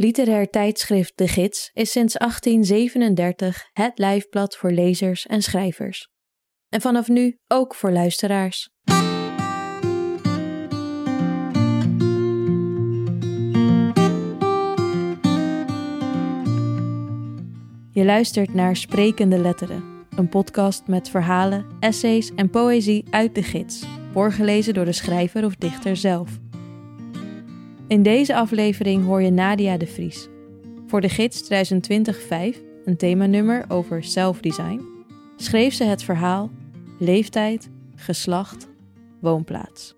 Literair tijdschrift De Gids is sinds 1837 het lijfblad voor lezers en schrijvers. En vanaf nu ook voor luisteraars. Je luistert naar Sprekende Letteren, een podcast met verhalen, essays en poëzie uit de gids, voorgelezen door de schrijver of dichter zelf. In deze aflevering hoor je Nadia de Vries. Voor de gids 2020-5, een themanummer over zelfdesign, schreef ze het verhaal Leeftijd, geslacht, woonplaats.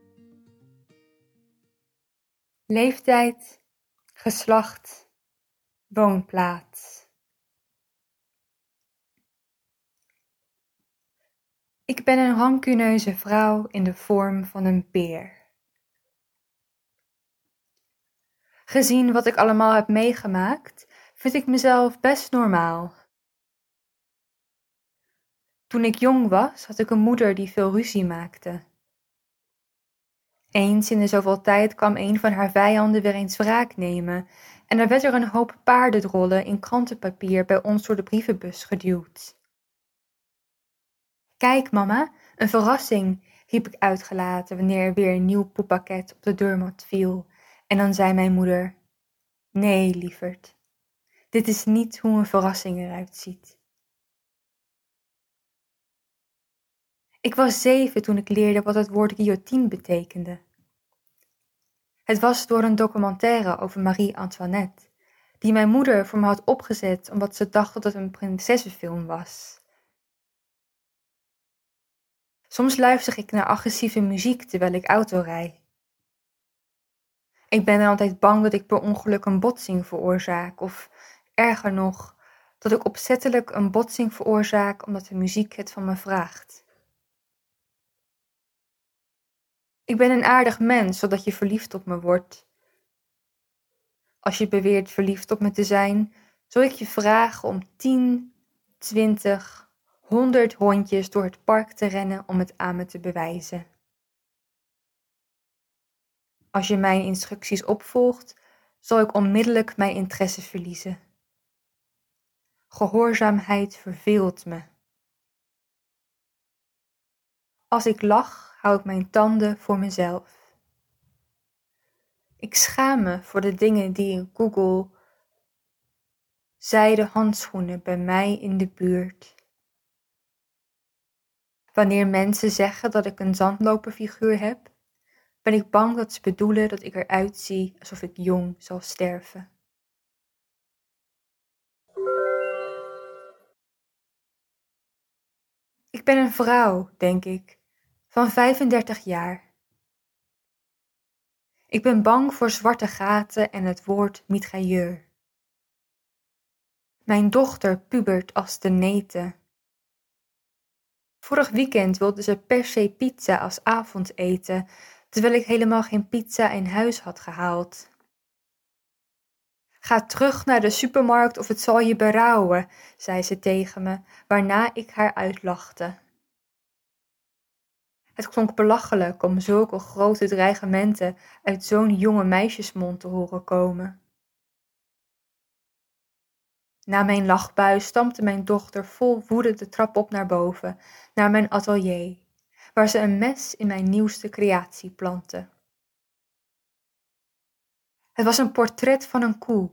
Leeftijd, geslacht, woonplaats. Ik ben een rancuneuze vrouw in de vorm van een peer. Gezien wat ik allemaal heb meegemaakt, vind ik mezelf best normaal. Toen ik jong was, had ik een moeder die veel ruzie maakte. Eens in de zoveel tijd kwam een van haar vijanden weer eens wraak nemen en er werd er een hoop paardendrollen in krantenpapier bij ons door de brievenbus geduwd. Kijk, mama, een verrassing, riep ik uitgelaten wanneer er weer een nieuw poeppakket op de deurmat viel. En dan zei mijn moeder: Nee, lieverd, dit is niet hoe een verrassing eruit ziet. Ik was zeven toen ik leerde wat het woord guillotine betekende. Het was door een documentaire over Marie Antoinette, die mijn moeder voor me had opgezet omdat ze dacht dat het een prinsessenfilm was. Soms luister ik naar agressieve muziek terwijl ik auto rijd. Ik ben dan altijd bang dat ik per ongeluk een botsing veroorzaak, of erger nog, dat ik opzettelijk een botsing veroorzaak omdat de muziek het van me vraagt. Ik ben een aardig mens, zodat je verliefd op me wordt. Als je beweert verliefd op me te zijn, zal ik je vragen om 10, 20, 100 hondjes door het park te rennen om het aan me te bewijzen. Als je mijn instructies opvolgt, zal ik onmiddellijk mijn interesse verliezen. Gehoorzaamheid verveelt me. Als ik lach, hou ik mijn tanden voor mezelf. Ik schaam me voor de dingen die in Google zijden handschoenen bij mij in de buurt. Wanneer mensen zeggen dat ik een zandloperfiguur heb, ben ik bang dat ze bedoelen dat ik eruit zie alsof ik jong zal sterven. Ik ben een vrouw, denk ik, van 35 jaar. Ik ben bang voor zwarte gaten en het woord mitrailleur. Mijn dochter pubert als de neten. Vorig weekend wilde ze per se pizza als avondeten, terwijl ik helemaal geen pizza in huis had gehaald. Ga terug naar de supermarkt of het zal je berouwen, zei ze tegen me, waarna ik haar uitlachte. Het klonk belachelijk om zulke grote dreigementen uit zo'n jonge meisjesmond te horen komen. Na mijn lachbui stampte mijn dochter vol woede de trap op naar boven, naar mijn atelier waar ze een mes in mijn nieuwste creatie plantte. Het was een portret van een koe,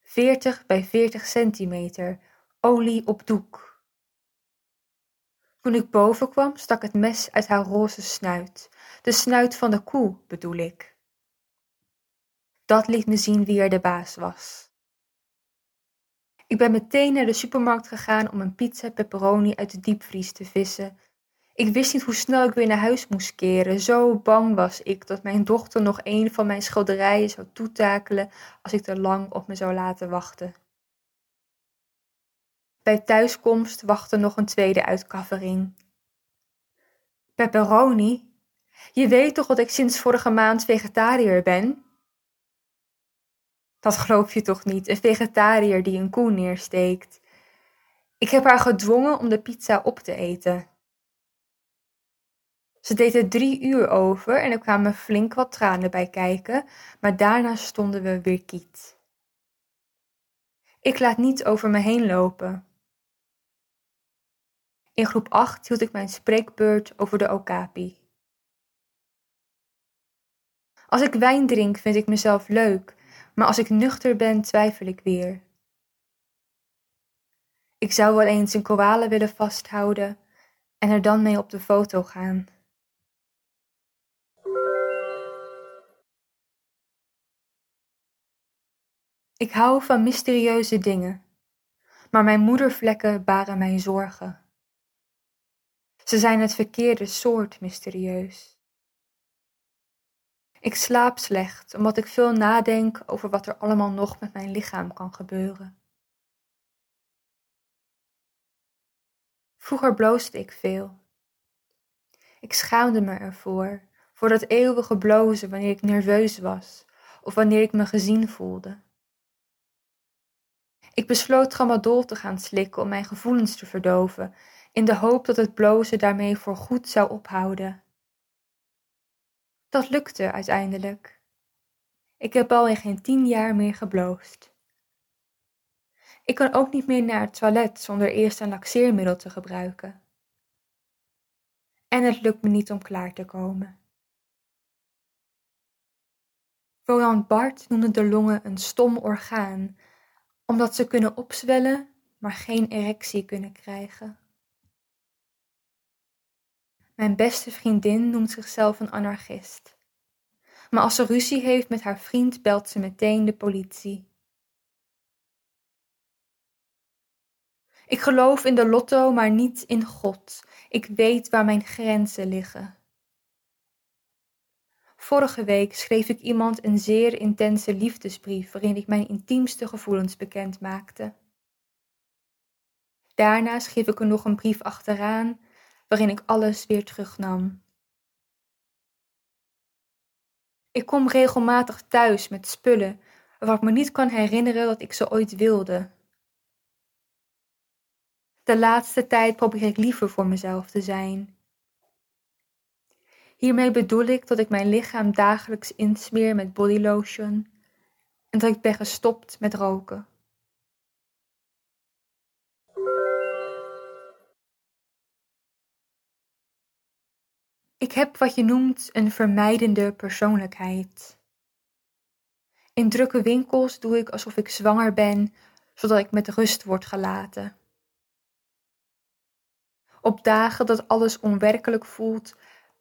40 bij 40 centimeter, olie op doek. Toen ik boven kwam, stak het mes uit haar roze snuit, de snuit van de koe bedoel ik. Dat liet me zien wie er de baas was. Ik ben meteen naar de supermarkt gegaan om een pizza pepperoni uit de diepvries te vissen ik wist niet hoe snel ik weer naar huis moest keren. Zo bang was ik dat mijn dochter nog een van mijn schilderijen zou toetakelen als ik te lang op me zou laten wachten. Bij thuiskomst wachtte nog een tweede uitkaffering. Pepperoni? Je weet toch dat ik sinds vorige maand vegetariër ben? Dat geloof je toch niet, een vegetariër die een koe neersteekt. Ik heb haar gedwongen om de pizza op te eten. Ze deed er drie uur over en er kwamen flink wat tranen bij kijken, maar daarna stonden we weer kiet. Ik laat niet over me heen lopen. In groep 8 hield ik mijn spreekbeurt over de okapi. Als ik wijn drink, vind ik mezelf leuk, maar als ik nuchter ben, twijfel ik weer. Ik zou wel eens een koala willen vasthouden en er dan mee op de foto gaan. Ik hou van mysterieuze dingen, maar mijn moedervlekken baren mij zorgen. Ze zijn het verkeerde soort mysterieus. Ik slaap slecht omdat ik veel nadenk over wat er allemaal nog met mijn lichaam kan gebeuren. Vroeger bloosde ik veel. Ik schaamde me ervoor, voor dat eeuwige blozen wanneer ik nerveus was of wanneer ik me gezien voelde. Ik besloot tramadol te gaan slikken om mijn gevoelens te verdoven, in de hoop dat het blozen daarmee voor goed zou ophouden. Dat lukte uiteindelijk. Ik heb al in geen tien jaar meer gebloosd. Ik kan ook niet meer naar het toilet zonder eerst een laxeermiddel te gebruiken. En het lukt me niet om klaar te komen. Roland Bart noemde de longen een stom orgaan, omdat ze kunnen opzwellen, maar geen erectie kunnen krijgen. Mijn beste vriendin noemt zichzelf een anarchist. Maar als ze ruzie heeft met haar vriend, belt ze meteen de politie. Ik geloof in de lotto, maar niet in God. Ik weet waar mijn grenzen liggen. Vorige week schreef ik iemand een zeer intense liefdesbrief waarin ik mijn intiemste gevoelens bekend maakte. Daarna schreef ik er nog een brief achteraan waarin ik alles weer terugnam. Ik kom regelmatig thuis met spullen waarvan ik me niet kan herinneren dat ik ze ooit wilde. De laatste tijd probeer ik liever voor mezelf te zijn. Hiermee bedoel ik dat ik mijn lichaam dagelijks insmeer met bodylotion en dat ik ben gestopt met roken. Ik heb wat je noemt een vermijdende persoonlijkheid. In drukke winkels doe ik alsof ik zwanger ben, zodat ik met rust word gelaten. Op dagen dat alles onwerkelijk voelt,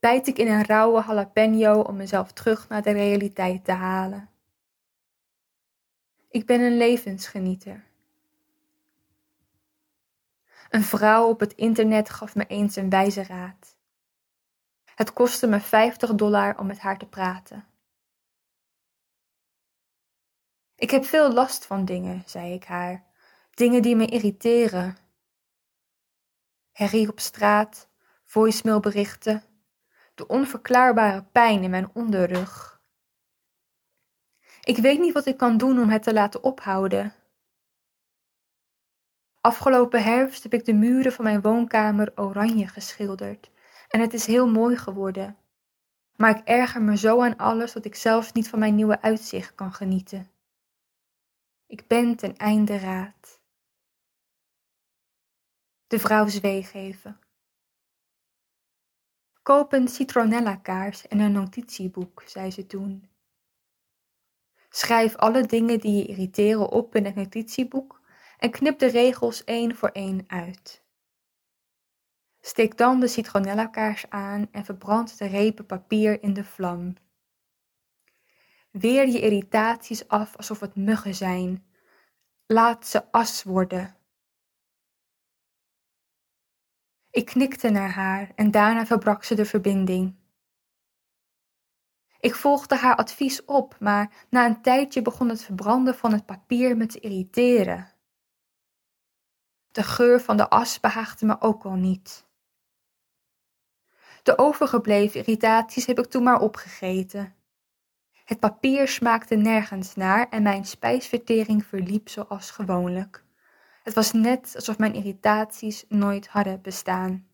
bijt ik in een rauwe jalapeno om mezelf terug naar de realiteit te halen. Ik ben een levensgenieter. Een vrouw op het internet gaf me eens een wijze raad. Het kostte me 50 dollar om met haar te praten. Ik heb veel last van dingen, zei ik haar, dingen die me irriteren. Herrie op straat, voicemailberichten, de onverklaarbare pijn in mijn onderrug. Ik weet niet wat ik kan doen om het te laten ophouden. Afgelopen herfst heb ik de muren van mijn woonkamer oranje geschilderd en het is heel mooi geworden. Maar ik erger me zo aan alles dat ik zelfs niet van mijn nieuwe uitzicht kan genieten. Ik ben ten einde raad. De vrouw zweeg even. Koop een citronella-kaars en een notitieboek, zei ze toen. Schrijf alle dingen die je irriteren op in het notitieboek en knip de regels één voor één uit. Steek dan de citronella-kaars aan en verbrand de repen papier in de vlam. Weer je irritaties af alsof het muggen zijn. Laat ze as worden. Ik knikte naar haar en daarna verbrak ze de verbinding. Ik volgde haar advies op, maar na een tijdje begon het verbranden van het papier me te irriteren. De geur van de as behaagde me ook al niet. De overgebleven irritaties heb ik toen maar opgegeten. Het papier smaakte nergens naar en mijn spijsvertering verliep zoals gewoonlijk. Het was net alsof mijn irritaties nooit hadden bestaan.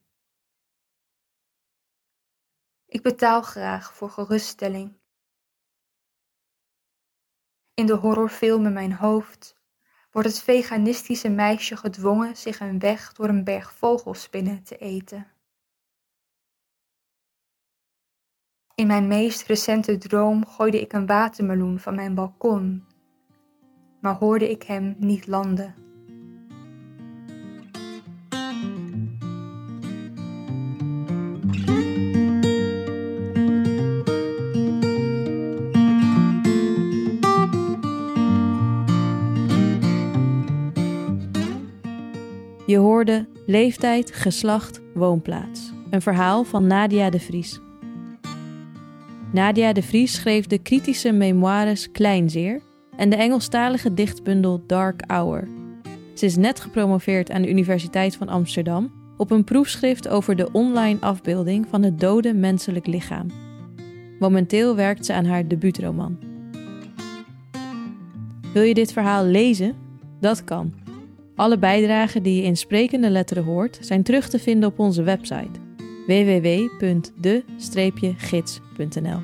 Ik betaal graag voor geruststelling. In de horrorfilm in mijn hoofd wordt het veganistische meisje gedwongen zich een weg door een berg vogelspinnen te eten. In mijn meest recente droom gooide ik een watermeloen van mijn balkon, maar hoorde ik hem niet landen. Je hoorde leeftijd, geslacht, woonplaats. Een verhaal van Nadia de Vries. Nadia de Vries schreef de kritische memoires Kleinzeer en de Engelstalige dichtbundel Dark Hour. Ze is net gepromoveerd aan de Universiteit van Amsterdam op een proefschrift over de online afbeelding van het dode menselijk lichaam. Momenteel werkt ze aan haar debuutroman. Wil je dit verhaal lezen? Dat kan. Alle bijdragen die je in sprekende letteren hoort zijn terug te vinden op onze website www.de-gids.nl.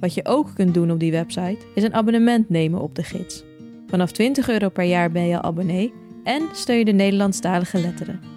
Wat je ook kunt doen op die website is een abonnement nemen op de gids. Vanaf 20 euro per jaar ben je abonnee en steun je de Nederlandstalige letteren.